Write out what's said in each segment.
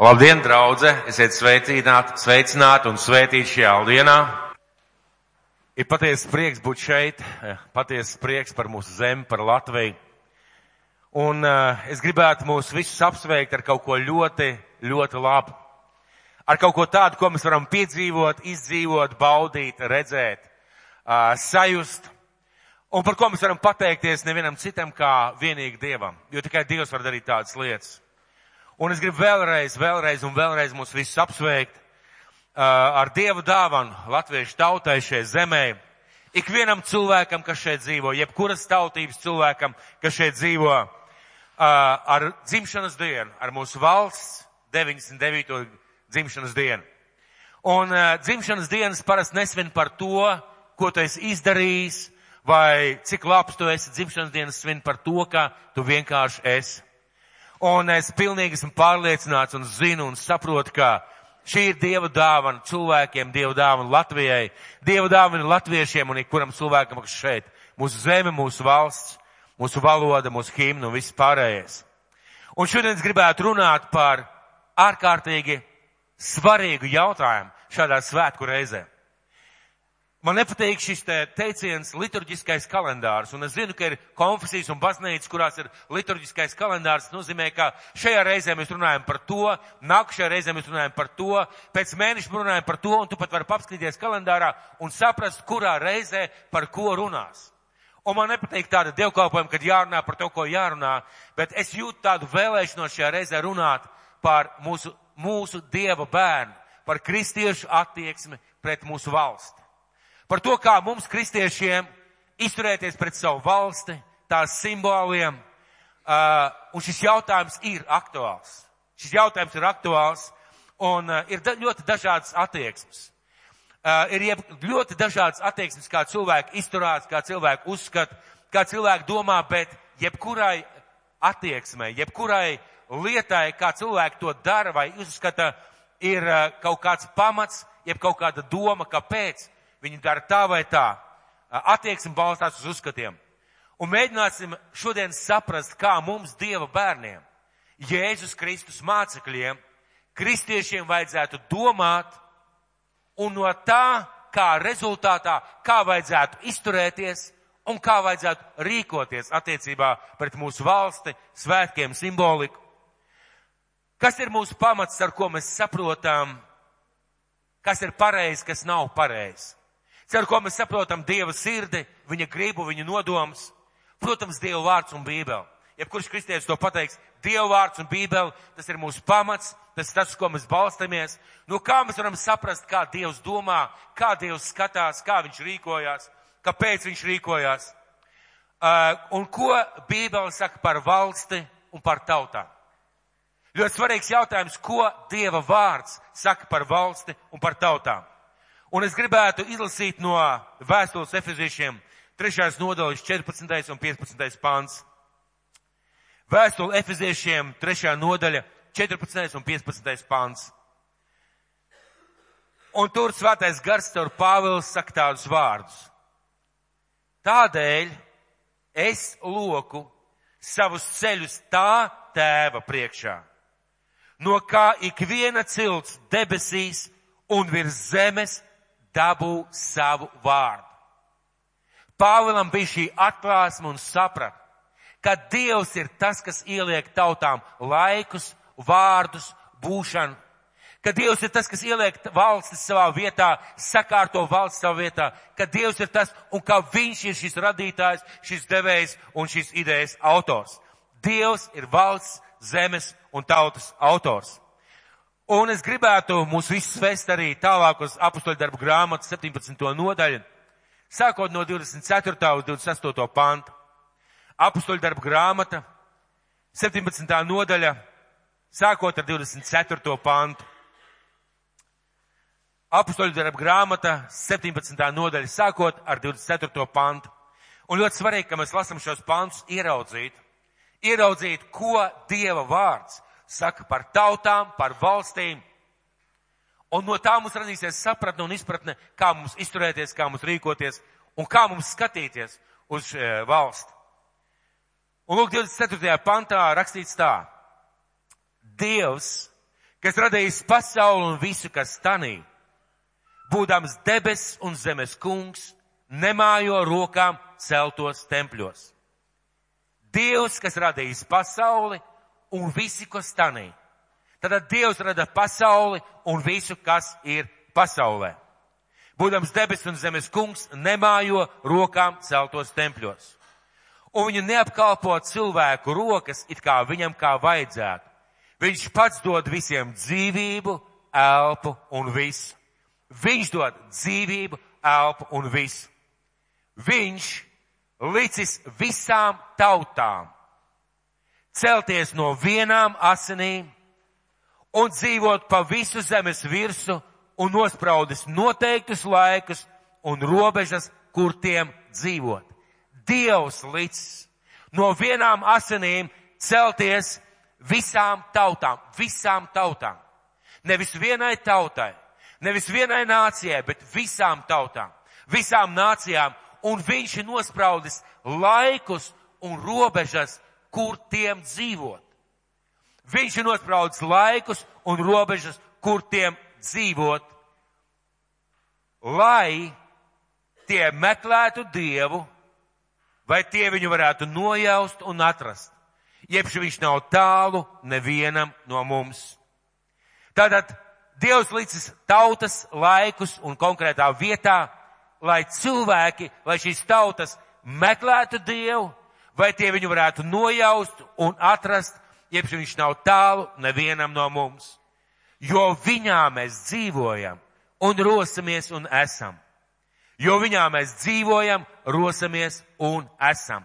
Labdien, draudze! Esiet sveicināti, sveicināti un svētīti šajā dienā. Ir patiesi prieks būt šeit, patiesi prieks par mūsu zemi, par Latviju. Un uh, es gribētu mūs visus apsveikt ar kaut ko ļoti, ļoti labu. Ar kaut ko tādu, ko mēs varam piedzīvot, izdzīvot, baudīt, redzēt, uh, sajust. Un par ko mēs varam pateikties nevienam citam kā vienīgi Dievam. Jo tikai Dievs var darīt tādas lietas. Un es gribu vēlreiz, vēlreiz un vēlreiz mūs visus apsveikt uh, ar Dievu dāvanu latviešu tautai šai zemē. Ikvienam cilvēkam, kas šeit dzīvo, jebkuras tautības cilvēkam, kas šeit dzīvo, uh, ar dzimšanas dienu, ar mūsu valsts 99. dzimšanas dienu. Un uh, dzimšanas dienas parasti nesvin par to, ko tu esi izdarījis, vai cik labs tu esi dzimšanas dienas svin par to, ka tu vienkārši esi. Un es pilnīgi esmu pārliecināts un zinu un saprotu, ka šī ir Dieva dāvana cilvēkiem, Dieva dāvana Latvijai, Dieva dāvana latviešiem un ikkuram cilvēkam, kas šeit, mūsu zeme, mūsu valsts, mūsu valoda, mūsu himna un viss pārējais. Un šodien es gribētu runāt par ārkārtīgi svarīgu jautājumu šādā svētku reizē. Man nepatīk šis te teiciens liturģiskais kalendārs, un es zinu, ka ir konfesijas un baznīcas, kurās ir liturģiskais kalendārs, nozīmē, ka šajā reizē mēs runājam par to, nākušajā reizē mēs runājam par to, pēc mēneša runājam par to, un tu pat vari apskatīties kalendārā un saprast, kurā reizē par ko runās. Un man nepatīk tāda dievkalpojuma, kad jārunā par to, ko jārunā, bet es jūtu tādu vēlēšanos šajā reizē runāt par mūsu, mūsu dieva bērnu, par kristiešu attieksmi pret mūsu valsti par to, kā mums kristiešiem izturēties pret savu valsti, tās simboliem. Uh, un šis jautājums ir aktuāls. Šis jautājums ir aktuāls un uh, ir da ļoti dažādas attieksmes. Uh, ir ļoti dažādas attieksmes, kā cilvēki izturās, kā cilvēki uzskata, kā cilvēki domā, bet jebkurai attieksmei, jebkurai lietai, kā cilvēki to dara vai uzskata, ir uh, kaut kāds pamats, jeb kaut kāda doma, kāpēc Viņi dara tā vai tā. Attieksme balstās uz uzskatiem. Un mēģināsim šodien saprast, kā mums Dieva bērniem, Jēzus Kristus mācekļiem, kristiešiem vajadzētu domāt un no tā, kā rezultātā, kā vajadzētu izturēties un kā vajadzētu rīkoties attiecībā pret mūsu valsti, svētkiem, simboliku. Kas ir mūsu pamats, ar ko mēs saprotam, kas ir pareizi, kas nav pareizi? Ceru, ko mēs saprotam Dieva sirdi, viņa gribu, viņa nodoms. Protams, Dieva vārds un Bībele. Jebkurš kristietis to pateiks, Dieva vārds un Bībele, tas ir mūsu pamats, tas ir tas, ko mēs balstamies. Nu, kā mēs varam saprast, kā Dievs domā, kā Dievs skatās, kā viņš rīkojās, kāpēc viņš rīkojās. Uh, un ko Bībele saka par valsti un par tautām? Ļoti svarīgs jautājums, ko Dieva vārds saka par valsti un par tautām. Un es gribētu izlasīt no vēstules efeziešiem 3. nodaļas 14. un 15. pāns. Vēstule efeziešiem 3. nodaļa 14. un 15. pāns. Un tur svētais gars caur Pāvils saka tādus vārdus. Tādēļ es loku savus ceļus tā tēva priekšā, no kā ik viena cilts debesīs un virs zemes dabū savu vārdu. Pāvilam bija šī atklāsme un saprat, ka Dievs ir tas, kas ieliek tautām laikus, vārdus, būšanu, ka Dievs ir tas, kas ieliek valstis savā vietā, sakārto valsts savā vietā, ka Dievs ir tas un ka Viņš ir šis radītājs, šis devējs un šis idejas autors. Dievs ir valsts, zemes un tautas autors. Un es gribētu mūs visus vest arī tālāk uz apustoļu darbu grāmatu 17. nodaļu, sākot no 24. uz 28. pantu. Apustoļu darbu grāmata 17. nodaļa, sākot ar 24. pantu. Apustoļu darbu grāmata 17. nodaļa, sākot ar 24. pantu. Un ļoti svarīgi, ka mēs lasam šos pantus ieraudzīt, ieraudzīt, ko Dieva vārds saka par tautām, par valstīm. Un no tā mums radīsies sapratne un izpratne, kā mums izturēties, kā mums rīkoties un kā mums skatīties uz e, valsti. Un lūk, 24. pantā rakstīts tā. Dievs, kas radījis pasauli un visu, kas tanī, būdams debes un zemes kungs, nemājo rokām celtos tempļos. Dievs, kas radījis pasauli un visi, kas tanī. Tad Dievs rada pasauli un visu, kas ir pasaulē. Būdams debes un zemes kungs, nemājo rokām celtos tempļos. Un viņu neapkalpo cilvēku rokas, it kā viņam kā vajadzētu. Viņš pats dod visiem dzīvību, elpu un visu. Viņš dod dzīvību, elpu un visu. Viņš licis visām tautām celties no vienām asinīm un dzīvot pa visu zemes virsu un nospraudis noteiktus laikus un robežas, kur tiem dzīvot. Dievs licis no vienām asinīm celties visām tautām, visām tautām. Nevis vienai tautai, nevis vienai nācijai, bet visām tautām, visām nācijām, un viņš ir nospraudis laikus un robežas, kur tiem dzīvot. Viņš ir nospraudis laikus un robežas, kur tiem dzīvot, lai tie meklētu Dievu, vai tie viņu varētu nojaust un atrast jeb viņš nav tālu nevienam no mums. Tātad Dievs licis tautas laikus un konkrētā vietā, lai cilvēki, lai šīs tautas meklētu Dievu, vai tie viņu varētu nojaust un atrast, jeb viņš nav tālu nevienam no mums. Jo viņā mēs dzīvojam un rosamies un esam. Jo viņā mēs dzīvojam, rosamies un esam.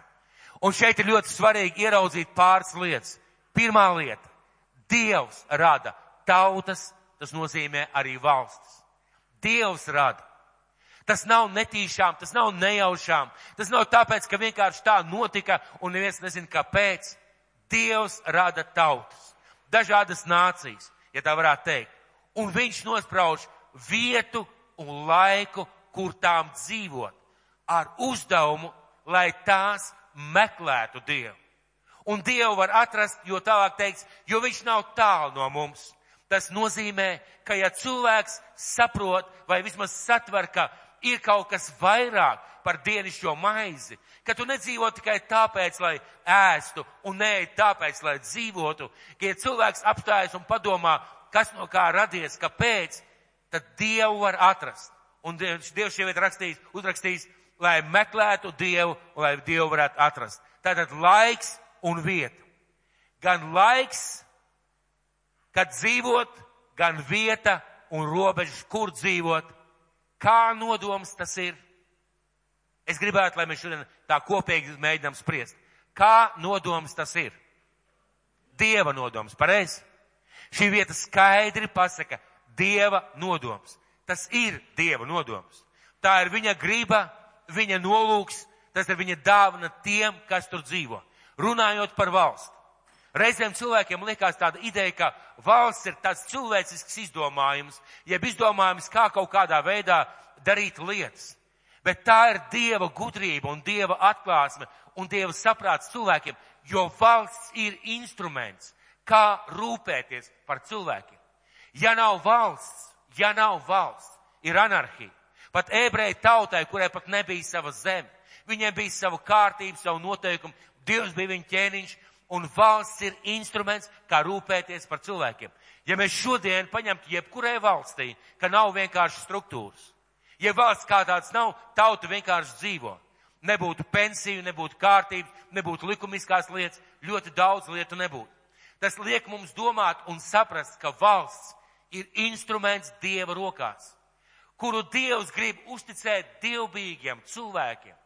Un šeit ir ļoti svarīgi ieraudzīt pāris lietas. Pirmā lieta - Dievs rada tautas, tas nozīmē arī valstis. Dievs rada. Tas nav netīšām, tas nav nejaušām, tas nav tāpēc, ka vienkārši tā notika un neviens nezina, kāpēc. Dievs rada tautas, dažādas nācijas, ja tā varētu teikt. Un viņš nosprauž vietu un laiku, kur tām dzīvot, ar uzdevumu, lai tās meklētu Dievu. Un Dievu var atrast, jo tālāk teiks, jo viņš nav tālu no mums. Tas nozīmē, ka ja cilvēks saprot vai vismaz satver, ka ir kaut kas vairāk par dienišķo maizi, ka tu nedzīvo tikai tāpēc, lai ēstu un nē, tāpēc, lai dzīvotu, ja cilvēks apstājas un padomā, kas no kā radies, kāpēc, tad Dievu var atrast. Un Dievs šeit ir rakstījis, uzrakstījis, lai meklētu Dievu un lai Dievu varētu atrast. Tātad laiks un vieta. Gan laiks, kad dzīvot, gan vieta un robežas, kur dzīvot. Kā nodoms tas ir? Es gribētu, lai mēs šodien tā kopīgi mēģinām spriest. Kā nodoms tas ir? Dieva nodoms, pareizi? Šī vieta skaidri pasaka, Dieva nodoms. Tas ir Dieva nodoms. Tā ir viņa griba, viņa nolūks, tas ir viņa dāvana tiem, kas tur dzīvo. Runājot par valsti. Reizēm cilvēkiem liekas tāda ideja, ka valsts ir tāds cilvēcisks izdomājums, jeb izdomājums, kā kaut kādā veidā darīt lietas. Bet tā ir Dieva gudrība un Dieva atklāsme un Dieva saprāts cilvēkiem, jo valsts ir instruments, kā rūpēties par cilvēkiem. Ja nav valsts, ja nav valsts, ir anarhija. Pat ebreju tautai, kurai pat nebija sava zeme. Viņiem bija savu kārtību, savu noteikumu. Dievs bija viņa ķēniņš un valsts ir instruments, kā rūpēties par cilvēkiem. Ja mēs šodien paņemtu jebkurai valstī, ka nav vienkārši struktūras, ja valsts kā tāds nav, tauta vienkārši dzīvo. Nebūtu pensiju, nebūtu kārtības, nebūtu likumiskās lietas, ļoti daudz lietu nebūtu. Tas liek mums domāt un saprast, ka valsts ir instruments Dieva rokās kuru Dievs grib uzticēt dievbijīgiem cilvēkiem.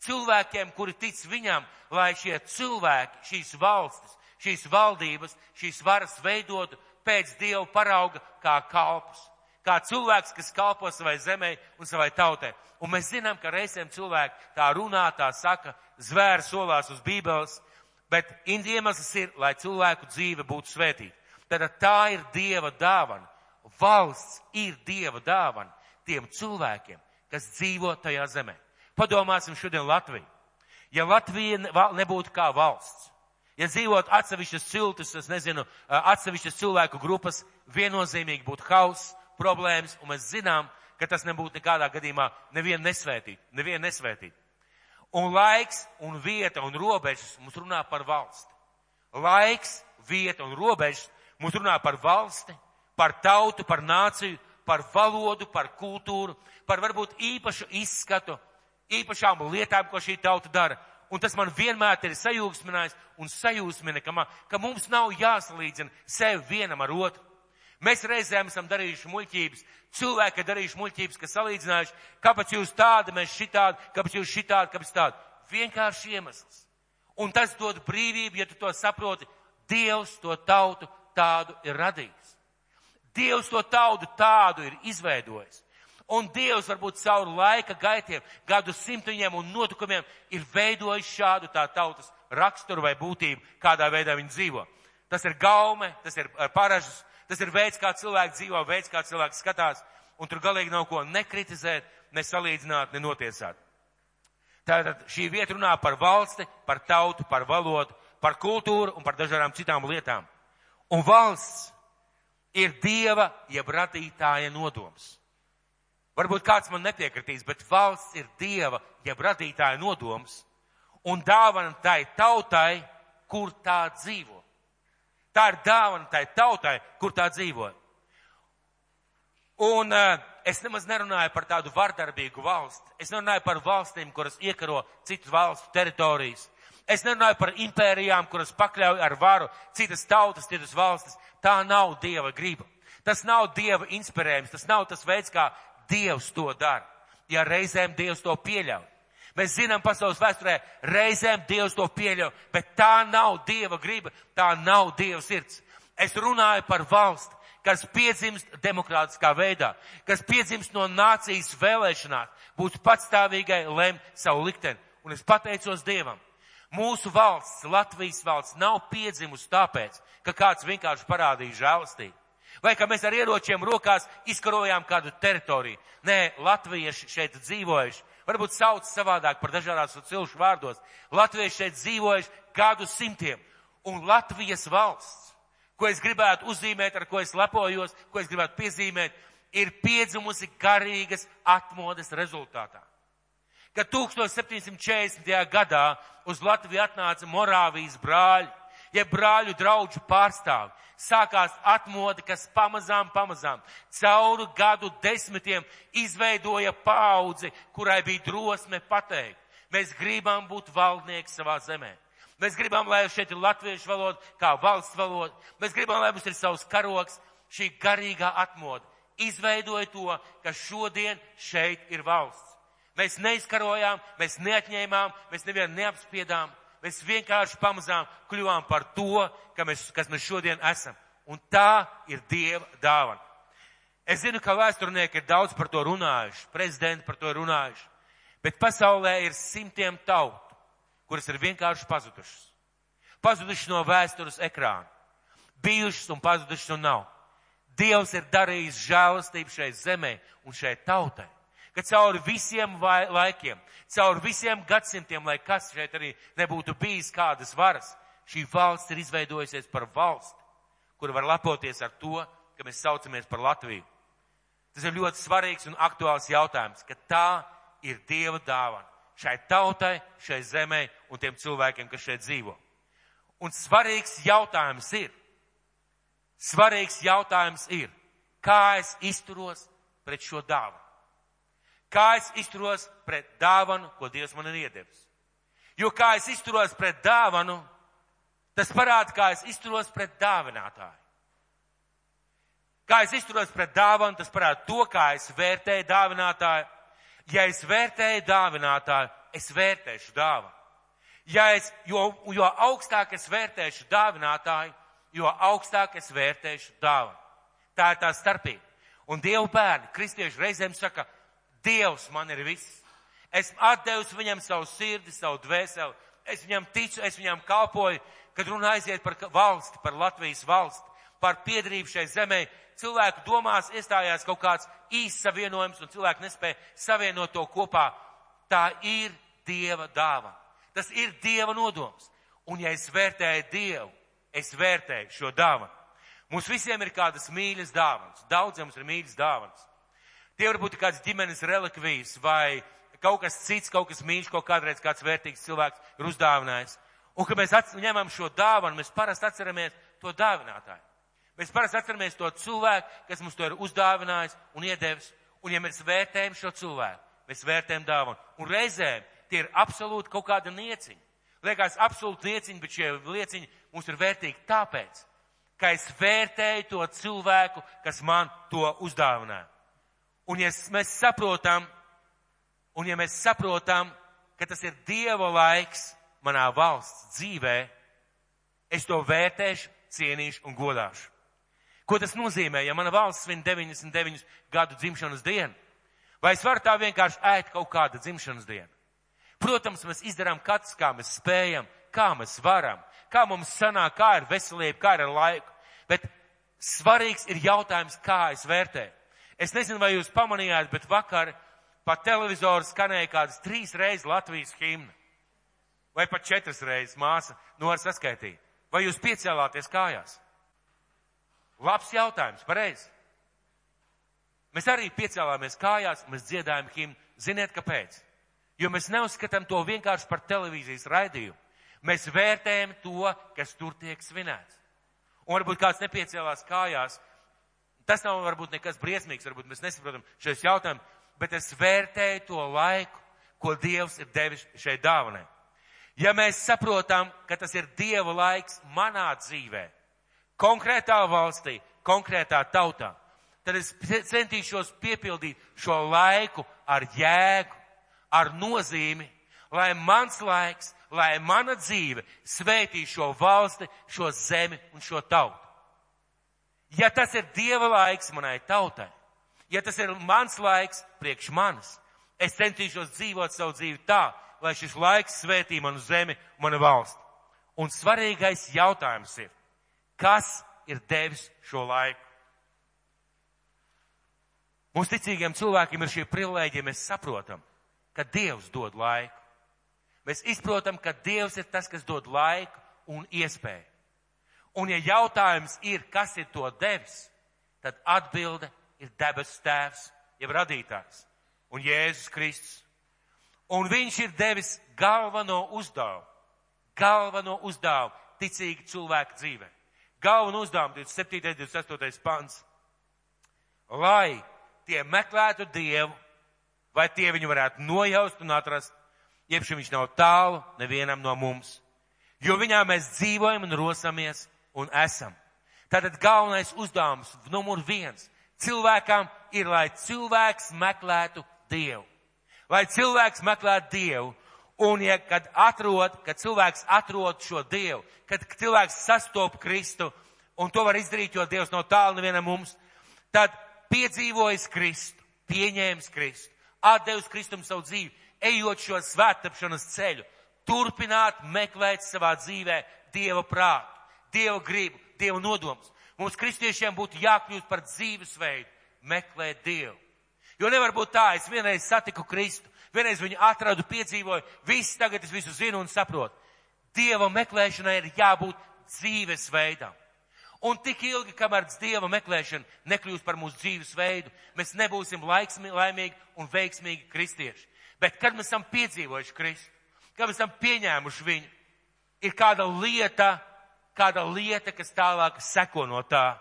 Cilvēkiem, kuri tic viņam, lai šie cilvēki, šīs valstis, šīs valdības, šīs varas veidotu pēc Dieva parauga kā kalpus. Kā cilvēks, kas kalpo savai zemē un savai tautai. Un mēs zinām, ka reizēm cilvēki tā runā, tā saka, zvērs solās uz bībeles, bet iemesls ir, lai cilvēku dzīve būtu svētīta. Tad tā ir Dieva dāvana. Valsts ir Dieva dāvana tiem cilvēkiem, kas dzīvo tajā zemē. Padomāsim šodien Latviju. Ja Latvija nebūtu kā valsts, Ja dzīvot atsevišķas ciltis, es nezinu, atsevišķas cilvēku grupas, viennozīmīgi būtu hauss, problēmas, un mēs zinām, ka tas nebūtu nekādā gadījumā nevienu nesvētīt, nevienu nesvētīt. Un laiks un vieta un robežas mums runā par valsti. Laiks, vieta un robežas mums runā par valsti, par tautu, par nāciju, par valodu, par kultūru, par varbūt īpašu izskatu, īpašām lietām, ko šī tauta dara. Un tas man vienmēr ir sajūsminājis un sajūsmina, ka, man, ka mums nav jāsalīdzina sevi vienam ar otru. Mēs reizēm esam darījuši muļķības, cilvēki ir darījuši muļķības, kas salīdzinājuši, kāpēc jūs tādi, mēs šitādi, kāpēc jūs šitādi, kāpēc tādi. Vienkārši iemesls. Un tas dod brīvību, ja tu to saproti. Dievs to tautu tādu ir radījis. Dievs to tautu tādu ir izveidojis. Un Dievs varbūt caur laika gaitiem, gadu simtiņiem un notikumiem ir veidojis šādu tā tautas raksturu vai būtību, kādā veidā viņi dzīvo. Tas ir gaume, tas ir paražas, Tas ir veids, kā cilvēks dzīvo, veids, kā cilvēks skatās, un tur galīgi nav ko nekritizēt, ne salīdzināt, ne notiesāt. Tātad šī vieta runā par valsti, par tautu, par valodu, par kultūru un par dažādām citām lietām. Un valsts ir dieva jeb radītāja nodoms. Varbūt kāds man nepiekritīs, bet valsts ir dieva jeb radītāja nodoms un dāvana tai tautai, kur tā dzīvo. Tā ir dāvana tai tautai, kur tā dzīvo. Un uh, es nemaz nerunāju par tādu vardarbīgu valsti. Es nerunāju par valstīm, kuras iekaro citu valstu teritorijas. Es nerunāju par impērijām, kuras pakļauj ar varu citas tautas, citas valstis. Tā nav Dieva griba. Tas nav Dieva inspirējums. Tas nav tas veids, kā Dievs to dara. Ja reizēm Dievs to pieļauj. Mēs zinām pasaules vēsturē, reizēm Dievs to pieļauj, bet tā nav Dieva griba, tā nav Dieva sirds. Es runāju par valsti, kas piedzimst demokrātiskā veidā, kas piedzimst no nācijas vēlēšanās, būt patstāvīgai, lemt savu likteni. Un es pateicos Dievam. Mūsu valsts, Latvijas valsts, nav piedzimusi tāpēc, ka kāds vienkārši parādīja žēlastību. Vai ka mēs ar ieročiem rokās izkarojām kādu teritoriju. Nē, latvieši šeit dzīvojuši varbūt sauc savādāk par dažādās cilšu vārdos. Latvieši šeit dzīvojuši gadu simtiem. Un Latvijas valsts, ko es gribētu uzzīmēt, ar ko es lepojos, ko es gribētu piezīmēt, ir piedzimusi garīgas atmodas rezultātā. Kad 1740. gadā uz Latviju atnāca Morāvijas brāļi, ja brāļu draudžu pārstāvi, sākās atmoda, kas pamazām, pamazām cauru gadu desmitiem izveidoja paudzi, kurai bija drosme pateikt. Mēs gribam būt valdnieki savā zemē. Mēs gribam, lai šeit ir latviešu valoda, kā valsts valoda. Mēs gribam, lai mums ir savs karoks, šī garīgā atmoda. Izveidoja to, ka šodien šeit ir valsts. Mēs neizkarojām, mēs neatņēmām, mēs nevienu neapspiedām mēs vienkārši pamazām kļuvām par to, ka mēs, kas mēs šodien esam. Un tā ir Dieva dāvana. Es zinu, ka vēsturnieki ir daudz par to runājuši, prezidenti par to runājuši, bet pasaulē ir simtiem tautu, kuras ir vienkārši pazudušas. Pazudušas no vēstures ekrāna. Bijušas un pazudušas un nav. Dievs ir darījis žēlastību šai zemē un šai tautai ka cauri visiem laikiem, cauri visiem gadsimtiem, lai kas šeit arī nebūtu bijis kādas varas, šī valsts ir izveidojusies par valsti, kur var lepoties ar to, ka mēs saucamies par Latviju. Tas ir ļoti svarīgs un aktuāls jautājums, ka tā ir Dieva dāvana šai tautai, šai zemē un tiem cilvēkiem, kas šeit dzīvo. Un svarīgs jautājums ir, svarīgs jautājums ir, kā es izturos pret šo dāvanu. Kā es izturos pret dāvanu, ko Dievs man ir iedevis. Jo kā es izturos pret dāvanu, tas parāda, kā es izturos pret dāvinātāju. Kā es izturos pret dāvanu, tas parāda to, kā es vērtēju dāvinātāju. Ja es vērtēju dāvinātāju, es vērtēšu dāvanu. Ja es, jo, jo augstāk es vērtēšu dāvinātāju, jo augstāk es vērtēšu dāvanu. Tā ir tā starpība. Un Dievu bērni, kristieši reizēm saka, Dievs man ir viss. Esmu atdevis viņam savu sirdi, savu dvēseli. Es viņam ticu, es viņam kalpoju, kad runa aiziet par valsti, par Latvijas valsti, par piedrību šai zemē. Cilvēku domās iestājās kaut kāds īsts savienojums un cilvēki nespēja savienot to kopā. Tā ir Dieva dāvana. Tas ir Dieva nodoms. Un ja es vērtēju Dievu, es vērtēju šo dāvanu. Mums visiem ir kādas mīļas dāvanas. Daudziem mums ir mīļas dāvanas. Tie var būt kāds ģimenes relikvijas vai kaut kas cits, kaut kas mīļš, ko kādreiz kāds vērtīgs cilvēks ir uzdāvinājis. Un, kad mēs ņemam šo dāvanu, mēs parasti atceramies to dāvinātāju. Mēs parasti atceramies to cilvēku, kas mums to ir uzdāvinājis un iedevis. Un, ja mēs vērtējam šo cilvēku, mēs vērtējam dāvanu. Un reizēm tie ir absolūti kaut kāda nieciņa. Liekas, absolūti lieciņi, bet šie lieciņi mums ir vērtīgi tāpēc, ka es vērtēju to cilvēku, kas man to uzdāvināja. Un ja mēs saprotam, un ja mēs saprotam, ka tas ir Dieva laiks manā valsts dzīvē, es to vērtēšu, cienīšu un godāšu. Ko tas nozīmē, ja mana valsts svin 99 gadu dzimšanas dienu? Vai es varu tā vienkārši ēst kaut kādu dzimšanas dienu? Protams, mēs izdarām katrs, kā mēs spējam, kā mēs varam, kā mums sanāk, kā ir veselība, kā ir ar laiku. Bet svarīgs ir jautājums, kā es vērtēju. Es nezinu, vai jūs pamanījāt, bet vakar pa televizoru skanēja kādas trīs reizes Latvijas himna. Vai pat četras reizes māsa Nora saskaitīja. Vai jūs piecēlāties kājās? Labs jautājums, pareizi. Mēs arī piecēlāmies kājās, mēs dziedājam himnu. Ziniet, kāpēc? Jo mēs neuzskatām to vienkārši par televīzijas raidījumu. Mēs vērtējam to, kas tur tiek svinēts. Un varbūt kāds nepiecēlās kājās. Tas nav varbūt nekas briesmīgs, varbūt mēs nesaprotam šos jautājumus, bet es vērtēju to laiku, ko Dievs ir devis šai dāvanai. Ja mēs saprotam, ka tas ir Dieva laiks manā dzīvē, konkrētā valstī, konkrētā tautā, tad es centīšos piepildīt šo laiku ar jēgu, ar nozīmi, lai mans laiks, lai mana dzīve svētī šo valsti, šo zemi un šo tautu. Ja tas ir Dieva laiks manai tautai, ja tas ir mans laiks priekš manis, es centīšos dzīvot savu dzīvi tā, lai šis laiks svētī manu zemi, manu valsti. Un svarīgais jautājums ir, kas ir devis šo laiku? Mums ticīgiem cilvēkiem ir šī privilēģija, mēs saprotam, ka Dievs dod laiku. Mēs izprotam, ka Dievs ir tas, kas dod laiku un iespēju. Un ja jautājums ir, kas ir to devis, tad atbilde ir debes tēvs, jeb radītājs un Jēzus Kristus. Un viņš ir devis galveno uzdevumu, galveno uzdevumu ticīgi cilvēku dzīvē. Galveno uzdevumu 27. un 28. pants. Lai tie meklētu Dievu vai tie viņu varētu nojaust un atrast, jeb šim viņš nav tālu nevienam no mums, jo viņā mēs dzīvojam un rosamies un esam. Tātad galvenais uzdevums, numur viens, cilvēkam ir, lai cilvēks meklētu Dievu. Lai cilvēks meklētu Dievu. Un, ja kad atrod, kad cilvēks atrod šo Dievu, kad cilvēks sastop Kristu, un to var izdarīt, jo Dievs nav tālu nevienam mums, tad piedzīvojis Kristu, pieņēmis Kristu, atdevis Kristum savu dzīvi, ejot šo svētapšanas ceļu, turpināt meklēt savā dzīvē Dieva prātu, Dieva gribu, Dieva nodomus. Mums kristiešiem būtu jākļūst par dzīvesveidu, meklēt Dievu. Jo nevar būt tā, es vienreiz satiku Kristu, vienreiz viņu atradu, piedzīvoju, viss tagad es visu zinu un saprotu. Dieva meklēšanai ir jābūt dzīvesveidam. Un tik ilgi, kamēr Dieva meklēšana nekļūs par mūsu dzīvesveidu, mēs nebūsim laiksmi, laimīgi un veiksmīgi kristieši. Bet, kad mēs esam piedzīvojuši Kristu, kad mēs esam pieņēmuši viņu, ir kāda lieta, kāda lieta, kas tālāk seko no tā.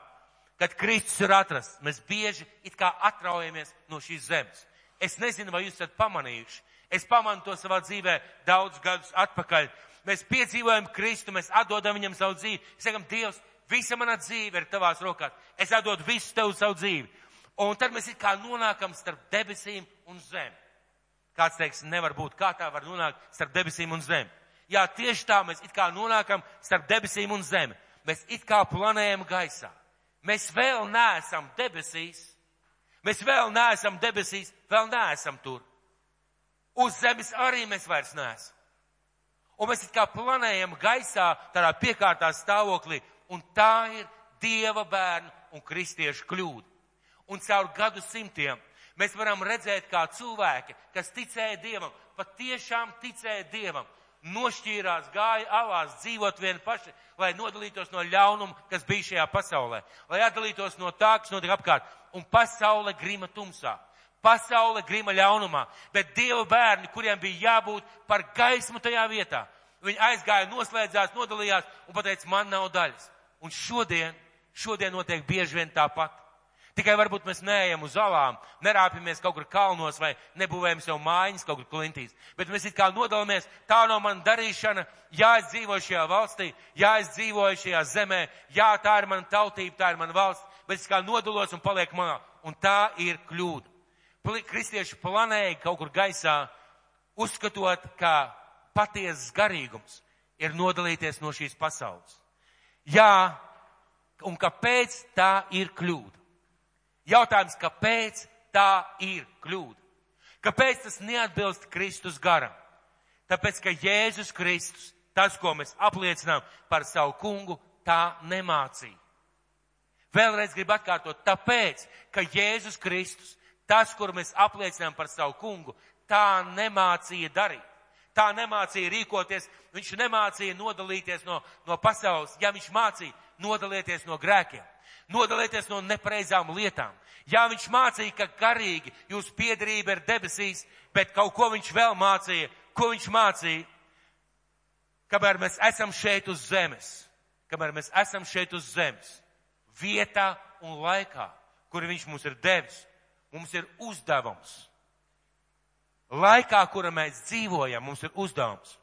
Kad Kristus ir atrasts, mēs bieži it kā atraujamies no šīs zemes. Es nezinu, vai jūs esat pamanījuši. Es pamanu to savā dzīvē daudz gadus atpakaļ. Mēs piedzīvojam Kristu, mēs atdodam viņam savu dzīvi. Sakam, Dievs, Visa mana dzīve ir tavās rokās. Es atdodu visu tev savu dzīvi. Un tad mēs it kā nonākam starp debesīm un zemi. Kāds teiks, nevar būt, kā tā var nonākt starp debesīm un zemi. Jā, tieši tā mēs it kā nonākam starp debesīm un zemi. Mēs it kā planējam gaisā. Mēs vēl neesam debesīs. Mēs vēl neesam debesīs, vēl neesam tur. Uz zemes arī mēs vairs neesam. Un mēs it kā planējam gaisā, tādā piekārtā stāvoklī, un tā ir Dieva bērnu un kristiešu kļūda. Un caur gadu simtiem mēs varam redzēt, kā cilvēki, kas ticēja Dievam, patiešām ticēja Dievam, nošķīrās, gāja alās, dzīvot vieni paši, lai nodalītos no ļaunuma, kas bija šajā pasaulē, lai atdalītos no tā, kas notika apkārt. Un pasaule grima tumsā. Pasaule grima ļaunumā, bet Dieva bērni, kuriem bija jābūt par gaismu tajā vietā, viņi aizgāja, noslēdzās, nodalījās un pateica, man nav daļas. Un šodien, šodien notiek bieži vien tāpat. Tikai varbūt mēs neejam uz alām, nerāpjamies kaut kur kalnos vai nebūvējam sev mājiņas kaut kur klintīs. Bet mēs it kā nodalāmies, tā no man darīšana, jā, es dzīvoju šajā valstī, jā, es dzīvoju šajā zemē, jā, tā ir mana tautība, tā ir mana valsts, bet es kā nodalos un paliek manā. Un tā ir kļūda. Kristieši planēja kaut kur gaisā, uzskatot, ka patiesas garīgums ir nodalīties no šīs pasaules. Jā, un kāpēc tā ir kļūda? Jautājums, kāpēc tā ir kļūda? Kāpēc tas neatbilst Kristus garam? Tāpēc, ka Jēzus Kristus, tas, ko mēs apliecinām par savu kungu, tā nemācīja. Vēlreiz gribu atkārtot, tāpēc, ka Jēzus Kristus, tas, kur mēs apliecinām par savu kungu, tā nemācīja darīt. Tā nemācīja rīkoties, viņš nemācīja nodalīties no, no pasaules, ja viņš mācīja nodalieties no grēkiem nodalieties no nepareizām lietām. Jā, viņš mācīja, ka garīgi jūsu piedarība ir debesīs, bet kaut ko viņš vēl mācīja. Ko viņš mācīja? Kamēr mēs esam šeit uz zemes, kamēr mēs esam šeit uz zemes, vietā un laikā, kur viņš mums ir devis, mums ir uzdevums. Laikā, kura mēs dzīvojam, mums ir uzdevums.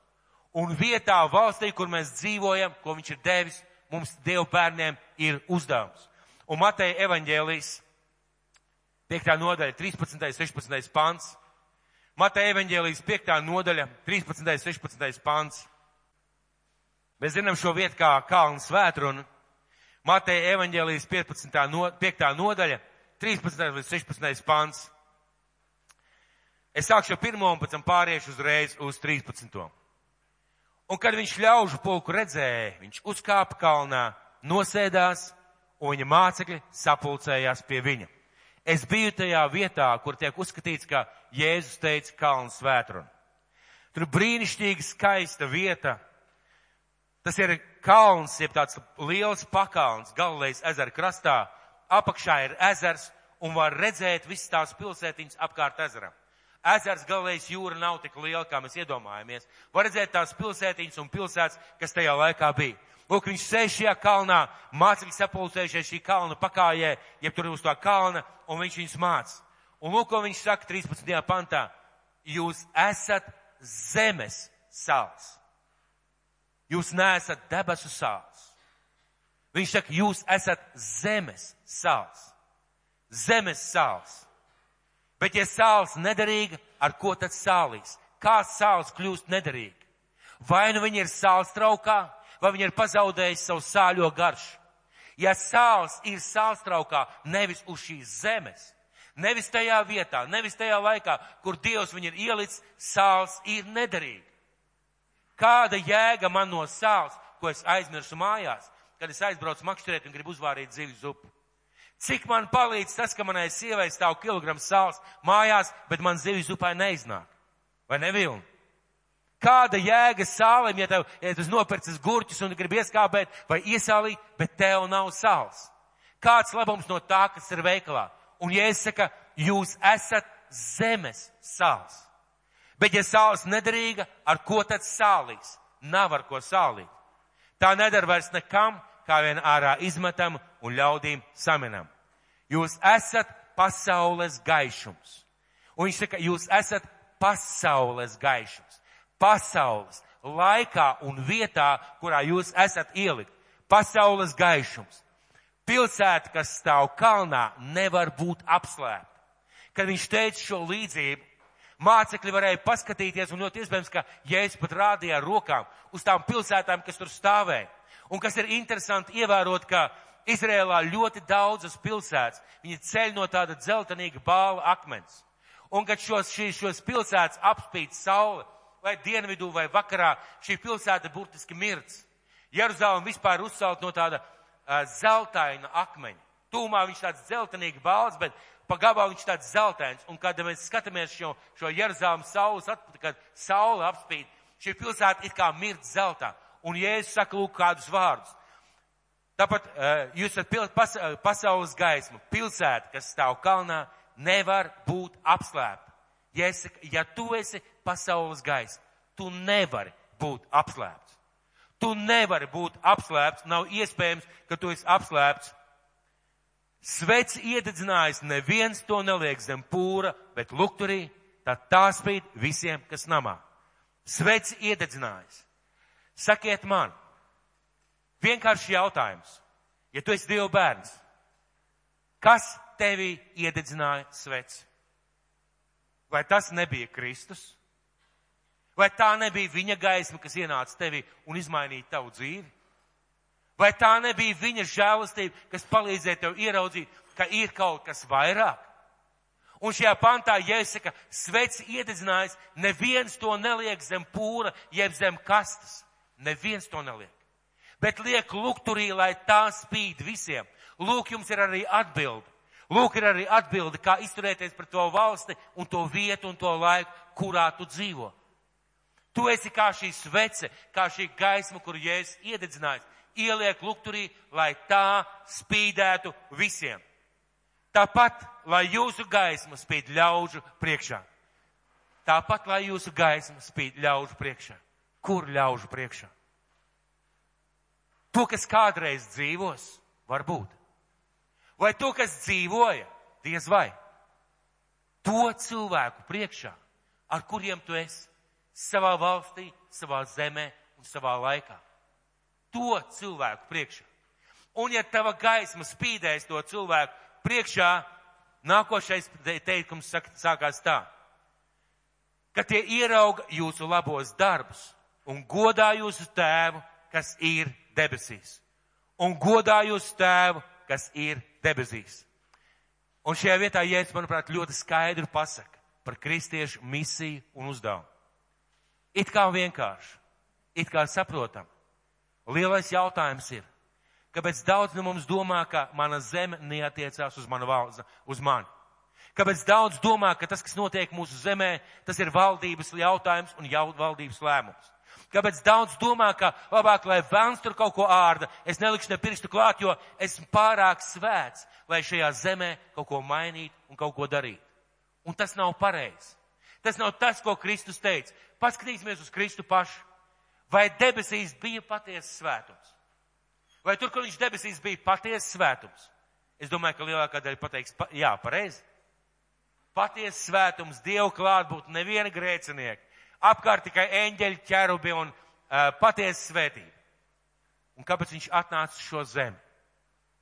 Un vietā, valstī, kur mēs dzīvojam, ko viņš ir devis, mums, Dievu bērniem, ir uzdevums. Un Mateja evaņģēlijas 5. nodaļa, 13. 16. pants. Mateja evaņģēlijas 5. nodaļa, 13. 16. pants. Mēs zinām šo vietu kā Kalnu svētrunu. Mateja evaņģēlijas 15. No, 5. nodaļa, 13. līdz 16. pants. Es sākšu ar pirmo un pēc tam pāriešu uzreiz uz 13. Un kad viņš ļaužu pulku redzēja, viņš uzkāpa kalnā, nosēdās un viņa mācekļi sapulcējās pie viņa. Es biju tajā vietā, kur tiek uzskatīts, ka Jēzus teica kalnu svētrunu. Tur brīnišķīgi skaista vieta. Tas ir kalns, jeb tāds liels pakalns Galilejas ezera krastā. Apakšā ir ezers un var redzēt visas tās pilsētiņas apkārt ezeram. Ezers Galilejas jūra nav tik liela, kā mēs iedomājamies. Var redzēt tās pilsētiņas un pilsētas, kas tajā laikā bija. Lūk, viņš sēž šajā kalnā, mācekļi sapulcējušies šī kalna pakājē, jeb tur uz tā kalna, un viņš viņus māca. Un lūk, ko viņš saka 13. pantā. Jūs esat zemes sāls. Jūs neesat debesu sāls. Viņš saka, jūs esat zemes sāls. Zemes sāls. Bet ja sāls nederīga, ar ko tad sālīs? Kā sāls kļūst nederīga? Vai nu viņi ir sāls traukā, vai viņi ir pazaudējuši savu sāļo garšu. Ja sāls ir sālstraukā nevis uz šīs zemes, nevis tajā vietā, nevis tajā laikā, kur Dievs viņu ir ielicis, sāls ir nederīgi. Kāda jēga man no sāls, ko es aizmirsu mājās, kad es aizbraucu makšķerēt un gribu uzvārīt zivju zupu? Cik man palīdz tas, ka manai sievai stāv kilograms sāls mājās, bet man zivju zupai neiznāk? Vai nevilni? Kāda jēga sālim, ja tev, ja tu nopircis gurķus un gribi ieskābēt vai iesālīt, bet tev nav sāls? Kāds labums no tā, kas ir veikalā? Un Jēzus saka, jūs esat zemes sāls. Bet ja sāls nederīga, ar ko tad sālīs? Nav ar ko sālīt. Tā nedara vairs nekam, kā vien ārā izmetam un ļaudīm saminam. Jūs esat pasaules gaišums. Un viņš saka, jūs esat pasaules gaišums pasaules, laikā un vietā, kurā jūs esat ielikt. Pasaules gaišums. Pilsēta, kas stāv kalnā, nevar būt apslēpta. Kad viņš teica šo līdzību, mācekļi varēja paskatīties un ļoti iespējams, ka Jēzus pat rādīja ar rokām uz tām pilsētām, kas tur stāvēja. Un kas ir interesanti ievērot, ka Izrēlā ļoti daudzas pilsētas, viņi ceļ no tāda dzeltenīga bāla akmens. Un kad šos, šīs, šos pilsētas apspīd saule, vai dienvidū vai vakarā, šī pilsēta burtiski mirts. Jeruzalem vispār uzcelt no tāda uh, zeltaina akmeņa. Tūmā viņš tāds dzeltenīgi balts, bet pa gabalu viņš tāds zeltains. Un kad mēs skatāmies šo, šo Jeruzalem saules atpakaļ, kad saule apspīd, Šī pilsēta it kā mirt zeltā. Un Jēzus saka lūk kādus vārdus. Tāpat uh, jūs esat pil, pas, pasaules gaisma. Pilsēta, kas stāv kalnā, nevar būt apslēpta. Ja, es, ja tu esi pasaules gaisma, tu nevari būt apslēpts. Tu nevari būt apslēpts, nav iespējams, ka tu esi apslēpts. Svets iededzinājis, neviens to neliek zem pūra, bet lukturī, tad tā spīd visiem, kas namā. Svets iededzinājis. Sakiet man, vienkārši jautājums, ja tu esi Dieva bērns, kas tevī iededzināja svets? Vai tas nebija Kristus? Vai tā nebija viņa gaisma, kas ienāca tevī un izmainīja tavu dzīvi? Vai tā nebija viņa žēlastība, kas palīdzēja tev ieraudzīt, ka ir kaut kas vairāk? Un šajā pantā jāsaka, svets iededzinājis, neviens to neliek zem pūra, jeb zem kastes. Neviens to neliek. Bet liek lukturī, lai tā spīd visiem. Lūk, jums ir arī atbildi. Lūk, ir arī atbildi, kā izturēties pret to valsti un to vietu un to laiku, kurā tu dzīvo. Tu esi kā šī svece, kā šī gaisma, kuru Jēzus iededzinājis, ieliek lukturī, lai tā spīdētu visiem. Tāpat, lai jūsu gaisma spīd ļaužu priekšā. Tāpat, lai jūsu gaisma spīd ļaužu priekšā. Kur ļaužu priekšā? To, kas kādreiz dzīvos, varbūt. Vai to, kas dzīvoja, diez vai. To cilvēku priekšā, ar kuriem tu esi savā valstī, savā zemē un savā laikā. To cilvēku priekšā. Un ja tava gaisma spīdēs to cilvēku priekšā, nākošais teikums sākās tā, ka tie ierauga jūsu labos darbus un godā jūsu tēvu, kas ir debesīs. Un godā jūsu tēvu, kas ir debesīs. Un šajā vietā Jēzus, manuprāt, ļoti skaidri pasaka par kristiešu misiju un uzdevumu. It kā vienkārši, it kā saprotam. Lielais jautājums ir, kāpēc daudz no mums domā, ka mana zeme neatiecās uz manu valsts, uz mani? Kāpēc daudz domā, ka tas, kas notiek mūsu zemē, tas ir valdības jautājums un jau valdības lēmums? Kāpēc daudz domā, ka labāk, lai vēlns tur kaut ko ārda, es nelikšu ne pirkstu klāt, jo esmu pārāk svēts, lai šajā zemē kaut ko mainītu un kaut ko darītu. Un tas nav pareizi. Tas nav tas, ko Kristus teica. Paskatīsimies uz Kristu pašu. Vai debesīs bija patiesa svētums? Vai tur, kur viņš debesīs bija patiesa svētums? Es domāju, ka lielākā daļa pateiks, pa, jā, pareizi. Patiesa svētums, Dievu klātbūt, neviena grēcinieka. Apkārt tikai eņģeļi, ķerubi un uh, patiesa svētība. Un kāpēc viņš atnāca šo zemi?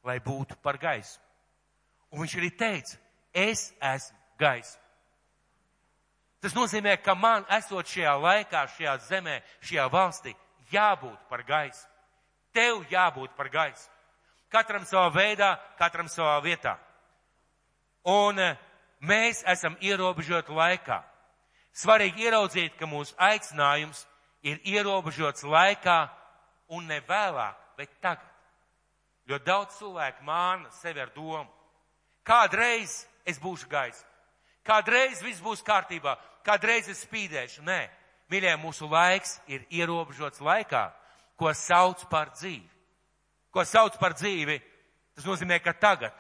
Lai būtu par gaisu. Un viņš arī teica, es esmu gaisa. Tas nozīmē, ka man esot šajā laikā, šajā zemē, šajā valstī, jābūt par gaisu. Tev jābūt par gaisu. Katram savā veidā, katram savā vietā. Un eh, mēs esam ierobežoti laikā. Svarīgi ieraudzīt, ka mūsu aicinājums ir ierobežots laikā un ne vēlāk, bet tagad. Jo daudz cilvēku māna sevi ar domu. Kādreiz es būšu gaisa. Kādreiz viss būs kārtībā kādreiz es spīdēšu. Nē, mīļie, mūsu laiks ir ierobežots laikā, ko sauc par dzīvi. Ko sauc par dzīvi, tas nozīmē, ka tagad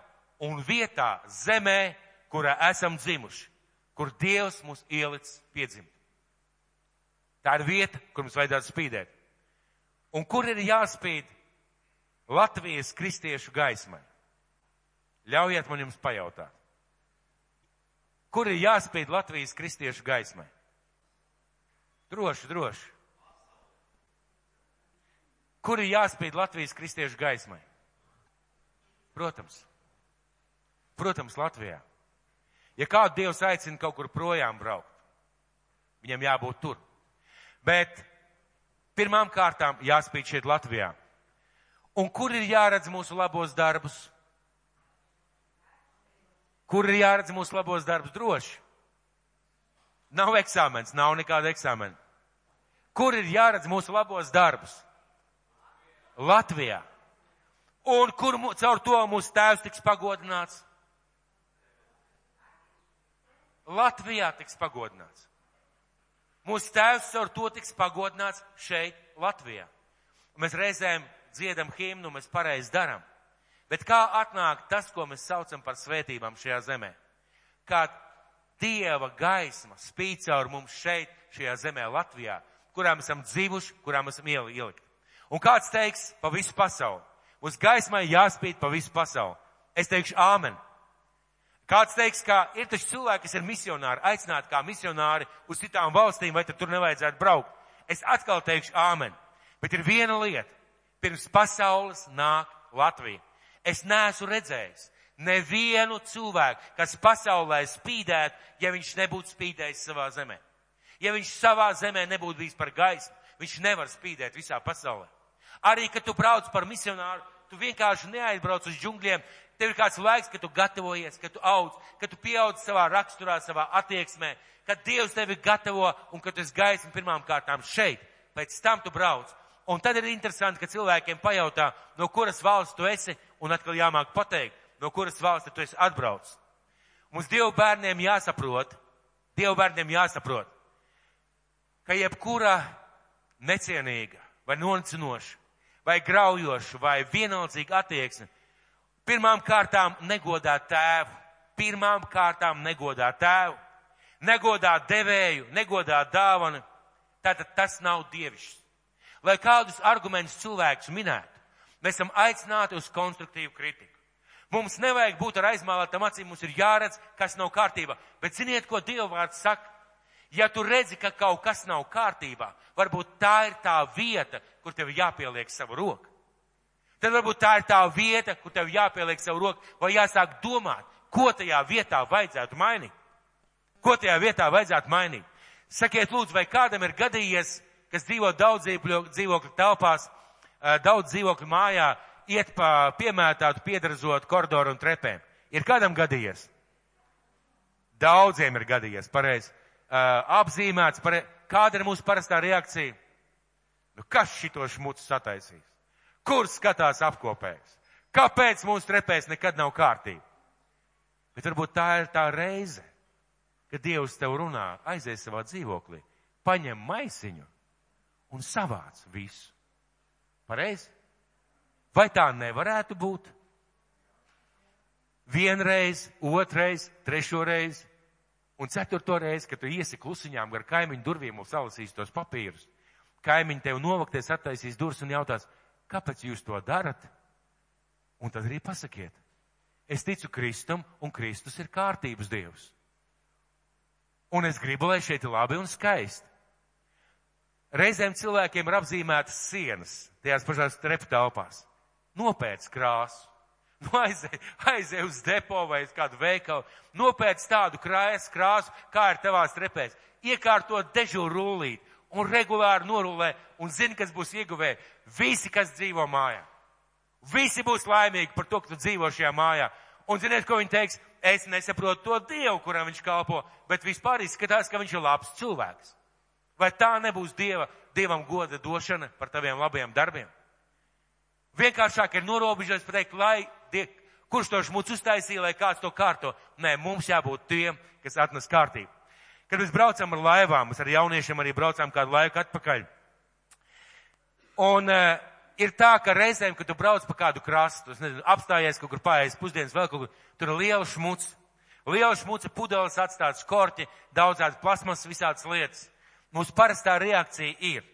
un vietā, zemē, kurā esam dzimuši, kur Dievs mūs ielicis piedzimt. Tā ir vieta, kur mums vajadzētu spīdēt. Un kur ir jāspīd Latvijas kristiešu gaismai? Ļaujiet man jums pajautāt. Kur ir jāspīd Latvijas kristiešu gaismai? Droši, droši. Kur ir jāspīd Latvijas kristiešu gaismai? Protams. Protams, Latvijā. Ja kādu Dievs aicina kaut kur projām braukt, viņam jābūt tur. Bet pirmām kārtām jāspīd šeit Latvijā. Un kur ir jāredz mūsu labos darbus? Kur ir jāredz mūsu labos darbus droši? Nav eksāmens, nav nekāda eksāmena. Kur ir jāredz mūsu labos darbus? Latvijā. Un kur caur to mūsu tēvs tiks pagodināts? Latvijā tiks pagodināts. Mūsu tēvs ar to tiks pagodināts šeit, Latvijā. Mēs reizēm dziedam himnu, mēs pareizi darām. Bet kā atnāk tas, ko mēs saucam par svētībām šajā zemē? Kā Dieva gaisma spīd caur mums šeit, šajā zemē, Latvijā, kurā mēs esam dzīvuši, kurā mēs esam ielikt. Un kāds teiks pa visu pasauli? Uz gaismai jāspīd pa visu pasauli. Es teikšu āmen. Kāds teiks, ka ir taču cilvēki, kas ir misionāri, aicināti kā misionāri uz citām valstīm, vai tad tur nevajadzētu braukt. Es atkal teikšu āmen. Bet ir viena lieta. Pirms pasaules nāk Latvija. Es neesmu redzējis nevienu cilvēku, kas pasaulē spīdētu, ja viņš nebūtu spīdējis savā zemē. Ja viņš savā zemē nebūtu bijis par gaismu, viņš nevar spīdēt visā pasaulē. Arī, kad tu brauc par misionāru, tu vienkārši neaizbrauc uz džungļiem, tev ir kāds laiks, kad tu gatavojies, kad tu audz, kad tu pieaudz savā raksturā, savā attieksmē, kad Dievs tevi gatavo un kad tu esi gaisma pirmām kārtām šeit. Pēc tam tu brauc. Un tad ir interesanti, ka cilvēkiem pajautā, no kuras valsts tu esi, un atkal jāmāk pateikt, no kuras valsts tu esi atbraucis. Mums Dievu bērniem jāsaprot, Dievu bērniem jāsaprot, ka jebkura necienīga vai noncinoša vai graujoša vai vienaldzīga attieksme pirmām kārtām negodā tēvu, pirmām kārtām negodā tēvu, negodā devēju, negodā dāvanu, tātad tas nav dievišķs. Lai kādus argumentus cilvēks minētu, mēs esam aicināti uz konstruktīvu kritiku. Mums nevajag būt ar aizmālētām acīm, mums ir jāredz, kas nav kārtībā. Bet ziniet, ko Dieva vārds saka? Ja tu redzi, ka kaut kas nav kārtībā, varbūt tā ir tā vieta, kur tev jāpieliek savu roku. Tad varbūt tā ir tā vieta, kur tev jāpieliek savu roku, vai jāsāk domāt, ko tajā vietā vajadzētu mainīt. Ko tajā vietā vajadzētu mainīt? Sakiet, lūdzu, vai kādam ir gadījies, kas dzīvo daudz dzīvokļu telpās, daudz dzīvokļu mājā, iet pa piemētātu, piedrazot koridoru un trepēm. Ir kādam gadījies? Daudziem ir gadījies, pareizi. Uh, apzīmēts, pareiz. Kāda ir mūsu parastā reakcija? Nu, kas šito šmucu sataisīs? Kur skatās apkopējs? Kāpēc mūsu trepēs nekad nav kārtība? Bet varbūt tā ir tā reize, kad Dievs tev runā, aizies savā dzīvoklī, paņem maisiņu un savāc visu. Pareizi? Vai tā nevarētu būt? Vienreiz, otrais, trešo reizi un ceturto reizi, kad tu iesi klusiņām gar kaimiņu durvīm un salasīs tos papīrus. Kaimiņi tev novakties, attaisīs durvis un jautās, kāpēc jūs to darat? Un tad arī pasakiet, es ticu Kristum un Kristus ir kārtības Dievs. Un es gribu, lai šeit ir labi un skaisti. Reizēm cilvēkiem ir apzīmētas sienas tajās pašās trepu telpās nopēc krāsu. Nu, aizej, aizej uz depo vai uz kādu veikalu, nopēc tādu krājas krāsu, kā ir tavās trepēs, iekārtot dežūru rullīt un regulāri norulē un zini, kas būs ieguvēji. Visi, kas dzīvo mājā. Visi būs laimīgi par to, ka tu dzīvo šajā mājā. Un ziniet, ko viņi teiks? Es nesaprotu to Dievu, kuram viņš kalpo, bet vispār izskatās, ka viņš ir labs cilvēks. Vai tā nebūs Dieva, Dievam goda došana par taviem labajiem darbiem? Vienkāršāk ir norobežoties pateikt, lai, die, kurš to šmucu uztaisīja, lai kāds to kārto. Nē, mums jābūt tiem, kas atnes kārtību. Kad mēs braucam ar laivām, mēs ar jauniešiem arī braucām kādu laiku atpakaļ. Un uh, ir tā, ka reizēm, kad tu brauc pa kādu krastu, nezinu, apstājies kaut kur paies pusdienas vēl kaut kur, tur ir liela šmuca. Liela šmuca pudeles atstāts korķi, daudzādas plasmas, visādas lietas. Mūsu parastā reakcija ir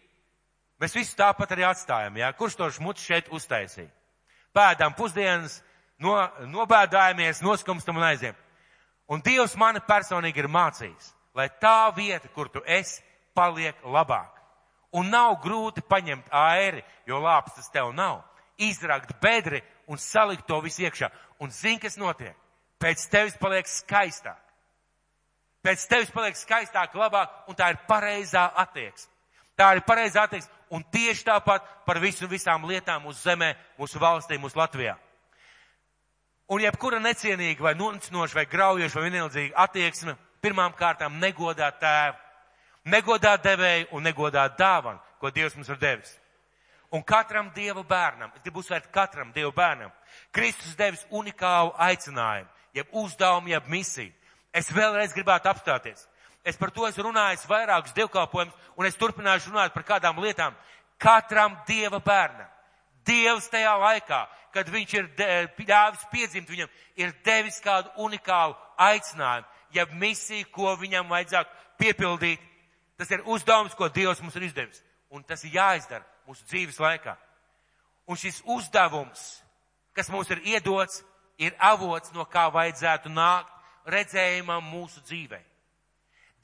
Mēs visu tāpat arī atstājam, jā. Kurš to šmucu šeit uztaisīja? Pēdām pusdienas, no, nobēdājamies, noskumstam un aiziem. Un Dievs mani personīgi ir mācījis, lai tā vieta, kur tu esi, paliek labāk. Un nav grūti paņemt āri, jo lāpstas tev nav. Izrakt bedri un salikt to visu iekšā. Un zini, kas notiek? Pēc tevis paliek skaistāk. Pēc tevis paliek skaistāk, labāk, un tā ir pareizā attieksme. Tā ir pareizā attieksme. Un tieši tāpat par visu visām lietām uz zemē, mūsu valstī, mūsu Latvijā. Un jebkura necienīga vai noncinoša vai graujoša vai vienaldzīga attieksme pirmām kārtām negodā tēvu, negodā devēju un negodā dāvanu, ko Dievs mums ir devis. Un katram Dieva bērnam, es gribu uzsvērt katram Dieva bērnam, Kristus devis unikālu aicinājumu, jeb uzdevumu, jeb misiju. Es vēlreiz gribētu apstāties. Es par to esmu runājis vairākus dievkalpojumus, un es turpināšu runāt par kādām lietām. Katram dieva bērnam. Dievs tajā laikā, kad viņš ir ļāvis piedzimt, viņam ir devis kādu unikālu aicinājumu, jeb misiju, ko viņam vajadzētu piepildīt. Tas ir uzdevums, ko Dievs mums ir izdevis. Un tas ir jāizdara mūsu dzīves laikā. Un šis uzdevums, kas mums ir iedots, ir avots, no kā vajadzētu nākt redzējumam mūsu dzīvē.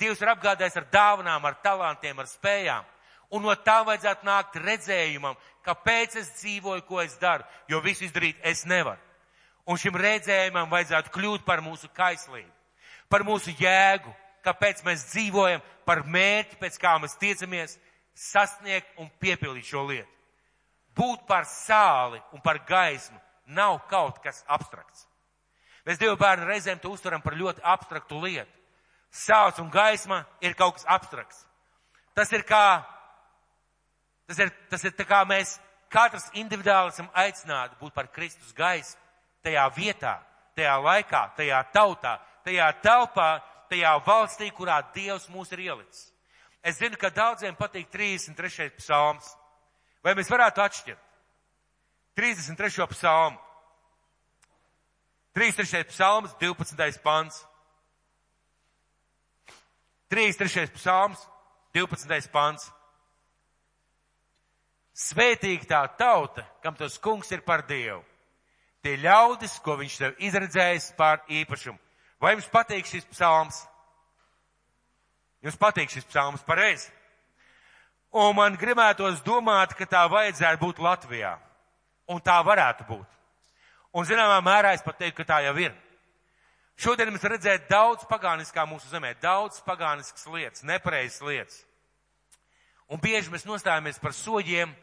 Dievs ir apgādājis ar dāvanām, ar talantiem, ar spējām. Un no tā vajadzētu nākt redzējumam, kāpēc es dzīvoju, ko es daru, jo visu izdarīt es nevaru. Un šim redzējumam vajadzētu kļūt par mūsu kaislību, par mūsu jēgu, kāpēc mēs dzīvojam, par mērķi, pēc kā mēs tiecamies sasniegt un piepildīt šo lietu. Būt par sāli un par gaismu nav kaut kas abstrakts. Mēs Dievu bērnu reizēm to uztveram par ļoti abstraktu lietu. Sāls un gaisma ir kaut kas abstrakts. Tas ir kā, tas ir, tas ir tā kā mēs katrs individuāli esam aicināti būt par Kristus gaismu tajā vietā, tajā laikā, tajā tautā, tajā telpā, tajā valstī, kurā Dievs mūs ir ielicis. Es zinu, ka daudziem patīk 33. psalms. Vai mēs varētu atšķirt? 33. psalmu. 33. psalms, 12. pants. 33. psalms, 12. pants. Svētīgi tā tauta, kam tas kungs ir par Dievu. Tie ļaudis, ko viņš tev izredzējis par īpašumu. Vai jums patīk šis psalms? Jums patīk šis psalms pareizi? Un man gribētos domāt, ka tā vajadzētu būt Latvijā. Un tā varētu būt. Un zināmā mērā es pat teiktu, ka tā jau ir. Šodien mēs redzējām daudz pagāniskā mūsu zemē, daudz pagāniskas lietas, nepareizas lietas. Un bieži mēs nostājamies par soļiem,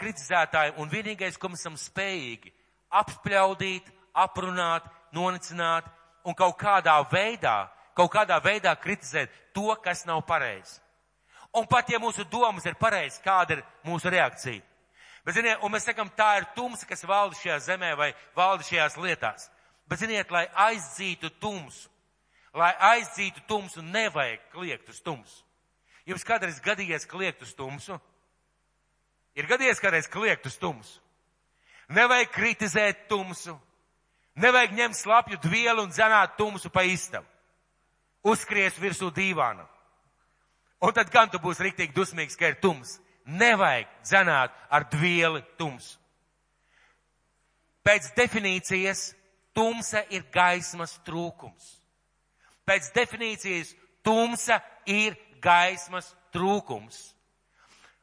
kritizētājiem, un vienīgais, ko mēs esam spējīgi apspļaudīt, aprunāt, nonicināt un kaut kādā veidā, kaut kādā veidā kritizēt to, kas nav pareizi. Un pat ja mūsu domas ir pareizas, kāda ir mūsu reakcija? Bet, ziniet, un mēs sakam, tā ir tumsa, kas valda šajā zemē vai valda šajās lietās. Bet, ziniet, lai aizdzītu tumsu, lai aizdzītu tumsu, nevajag kliegt uz tumsu. Jums kādreiz gadījies kliegt uz tumsu? Ir gadījies kādreiz kliegt uz tumsu. Nevajag kritizēt tumsu. Nevajag ņemt slapju dvielu un dzenāt tumsu pa istabu. Uzskries virsū dīvāna. Un tad gan tu būsi riktīgi dusmīgs, ka ir tums. Nevajag dzenāt ar dvieli tumsu. Pēc definīcijas tumsa ir gaismas trūkums. Pēc definīcijas tumsa ir gaismas trūkums.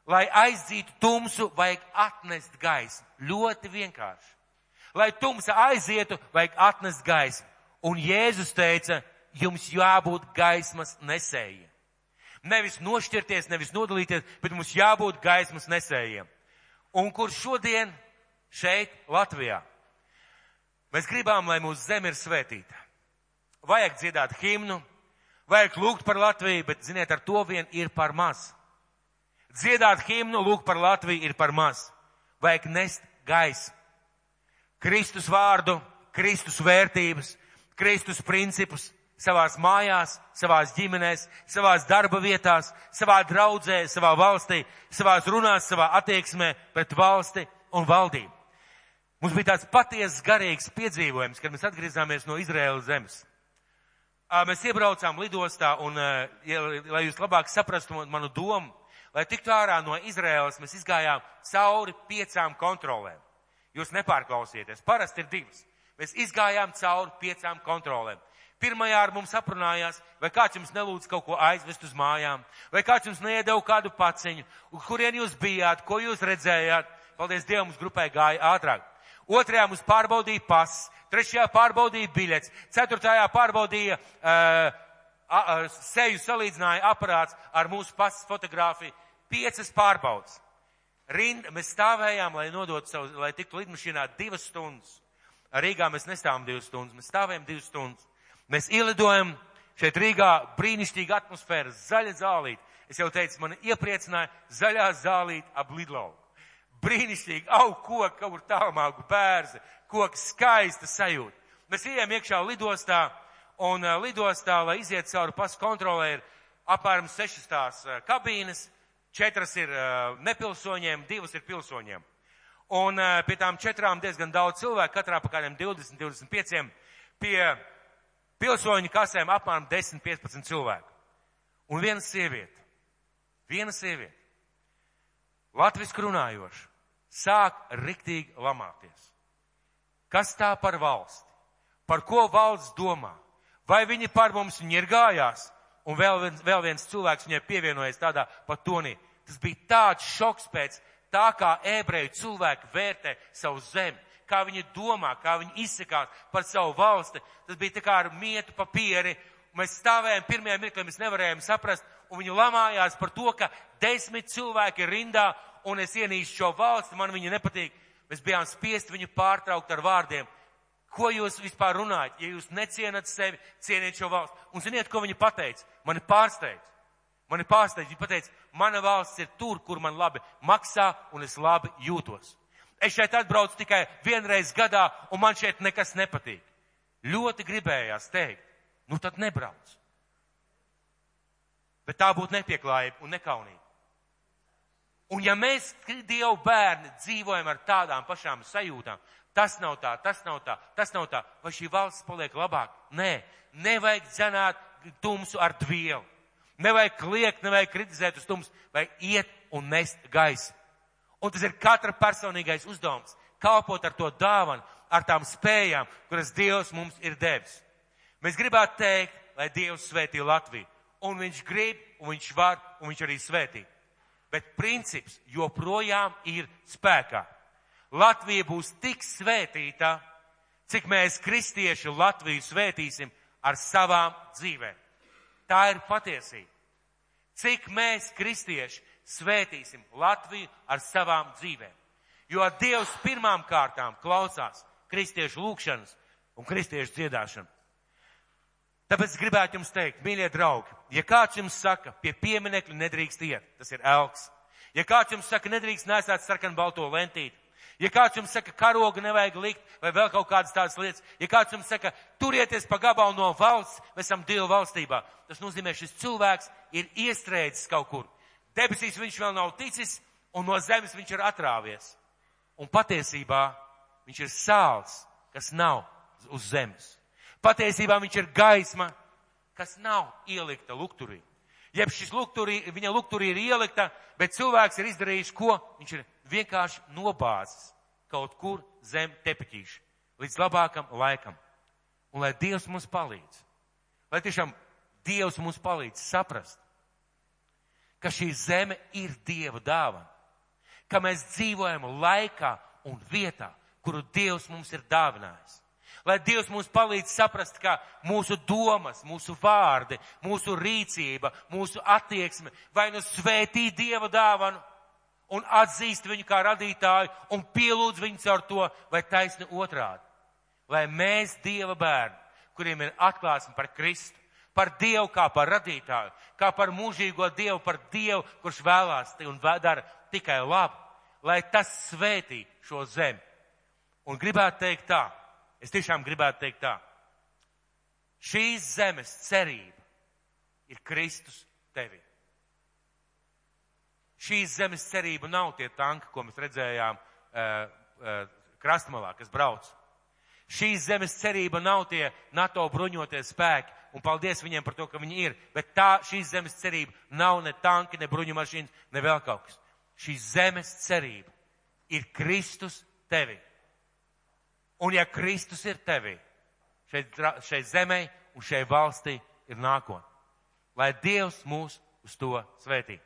Lai aizdzītu tumsu, vajag atnest gaismu. Ļoti vienkārši. Lai tumsa aizietu, vajag atnest gaismu. Un Jēzus teica, jums jābūt gaismas nesējiem. Nevis nošķirties, nevis nodalīties, bet mums jābūt gaismas nesējiem. Un kur šodien šeit, Latvijā, mēs gribam, lai mūsu zeme ir svētīta. Vajag dziedāt himnu, vajag lūgt par Latviju, bet, ziniet, ar to vien ir par maz. Dziedāt himnu, lūgt par Latviju ir par maz. Vajag nest gaismu. Kristus vārdu, Kristus vērtības, Kristus principus, savās mājās, savās ģimenēs, savās darba vietās, savā draudzē, savā valstī, savās runās, savā attieksmē pret valsti un valdību. Mums bija tāds patiesas garīgs piedzīvojums, kad mēs atgriezāmies no Izraēlas zemes. Mēs iebraucām lidostā un, lai jūs labāk saprastu manu domu, lai tiktu ārā no Izraēlas, mēs izgājām cauri piecām kontrolēm. Jūs nepārklausieties, parasti ir divas. Mēs izgājām cauri piecām kontrolēm. Pirmajā ar mums aprunājās, vai kāds jums nelūdz kaut ko aizvest uz mājām, vai kāds jums neiedeva kādu paciņu, kurien jūs bijāt, ko jūs redzējāt. Paldies Dievam, mums grupai gāja ātrāk. Otrajā mums pārbaudīja pasis, trešajā pārbaudīja biļets, ceturtajā pārbaudīja uh, uh, seju salīdzināja aparāts ar mūsu pasas fotografiju. Piecas pārbaudas. Rind, mēs stāvējām, lai nodotu savu, lai tiktu lidmašīnā divas stundas. Rīgā mēs nestāvam divas stundas, mēs stāvējam divas stundas. Mēs ielidojam šeit Rīgā brīnišķīga atmosfēra, zaļa zālīte. Es jau teicu, man iepriecināja zaļā zālīte ap Lidlau. Brīnišķīgi, aug koki, kaut kur tālmāku bērzi, koki skaista sajūta. Mēs ejam iekšā lidostā Un uh, lidostā, lai iziet cauri pasu kontrolē, ir apmēram sešas tās uh, kabīnes, četras ir uh, nepilsoņiem, divas ir pilsoņiem. Un pie tām četrām diezgan daudz cilvēku, katrā pa kādiem 20, 25, pie pilsoņu kasēm apmēram 10, 15 cilvēku. Un viena sieviete, viena sieviete, latviski runājoša, sāk riktīgi lamāties. Kas tā par valsti? Par ko valsts domā? Vai viņi par mums ņirgājās? Un vēl viens, vēl viens cilvēks viņai pievienojas tādā pat tonī. Tas bija tāds šoks pēc tā, kā ebreju cilvēki vērtē savu zemi, kā viņi domā, kā viņi izsakās par savu valsti. Tas bija tā kā ar mietu papīri. Mēs stāvējām pirmajā mirklī, mēs nevarējām saprast, un viņi lamājās par to, ka desmit cilvēki ir rindā, un es ienīstu šo valsti, man viņa nepatīk. Mēs bijām spiest viņu pārtraukt ar vārdiem. Ko jūs vispār runājat? Ja jūs necienat sevi, cieniet šo valsti. Un ziniet, ko viņi pateica? Mani pārsteidz. Mani pārsteidz. Viņi pateica, mana valsts ir tur, kur man labi maksā un es labi jūtos. Es šeit atbraucu tikai vienreiz gadā un man šeit nekas nepatīk. Ļoti gribējās teikt, nu tad nebrauc. Bet tā būtu nepieklājība un nekaunība. Un ja mēs, Dievu bērni, dzīvojam ar tādām pašām sajūtām, Tas nav tā, tas nav tā, tas nav tā. Vai šī valsts paliek labāk? Nē, nevajag dzenāt tumsu ar dvielu. Nevajag kliegt, nevajag kritizēt uz tumsu, vai iet un nest gaisu. Un tas ir katra personīgais uzdevums - kalpot ar to dāvanu, ar tām spējām, kuras Dievs mums ir devis. Mēs gribētu teikt, lai Dievs svētī Latviju. Un viņš grib, un viņš var, un viņš arī svētī. Bet princips joprojām ir spēkā. Latvija būs tik svētīta, cik mēs kristieši Latviju svētīsim ar savām dzīvēm. Tā ir patiesība. Cik mēs kristieši svētīsim Latviju ar savām dzīvēm. Jo Dievs pirmām kārtām klausās kristiešu lūgšanas un kristiešu dziedāšanu. Tāpēc gribētu jums teikt, mīļie draugi, ja kāds jums saka, pie pieminekļa nedrīkst iet, tas ir elks. Ja kāds jums saka, nedrīkst nesāt sarkanu balto lentīti, Ja kāds jums saka, karogu nevajag likt, vai vēl kaut kādas tādas lietas, ja kāds jums saka, turieties pa gabalu no valsts, mēs esam Dieva valstībā, tas nozīmē, šis cilvēks ir iestrēdzis kaut kur. Debesīs viņš vēl nav ticis, un no zemes viņš ir atrāvies. Un patiesībā viņš ir sāls, kas nav uz zemes. Patiesībā viņš ir gaisma, kas nav ielikta lukturī. Jeb šis lukturī, viņa lukturī ir ielikta, bet cilvēks ir izdarījis ko? Viņš ir vienkārši nobāzis kaut kur zem tepiķīša līdz labākam laikam. Un lai Dievs mums palīdz, lai tiešām Dievs mums palīdz saprast, ka šī zeme ir Dieva dāvana, ka mēs dzīvojam laikā un vietā, kuru Dievs mums ir dāvinājis. Lai Dievs mums palīdz saprast, ka mūsu domas, mūsu vārdi, mūsu rīcība, mūsu attieksme vai nu svētī Dieva dāvanu, un atzīst viņu kā radītāju un pielūdz viņu caur to, vai taisni otrādi. Lai mēs, Dieva bērni, kuriem ir atklāsme par Kristu, par Dievu kā par radītāju, kā par mūžīgo Dievu, par Dievu, kurš vēlās un dara tikai labu, lai tas svētī šo zemi. Un gribētu teikt tā, es tiešām gribētu teikt tā, šīs zemes cerība ir Kristus tevi šīs zemes cerība nav tie tanki, ko mēs redzējām uh, uh, krastmalā, kas brauc. Šīs zemes cerība nav tie NATO bruņotie spēki, un paldies viņiem par to, ka viņi ir, bet tā šīs zemes cerība nav ne tanki, ne bruņu mašīnas, ne vēl kaut kas. Šīs zemes cerība ir Kristus tevi. Un ja Kristus ir tevi, šeit, šeit zemē un šeit valstī ir nākotne. Lai Dievs mūs uz to svētī.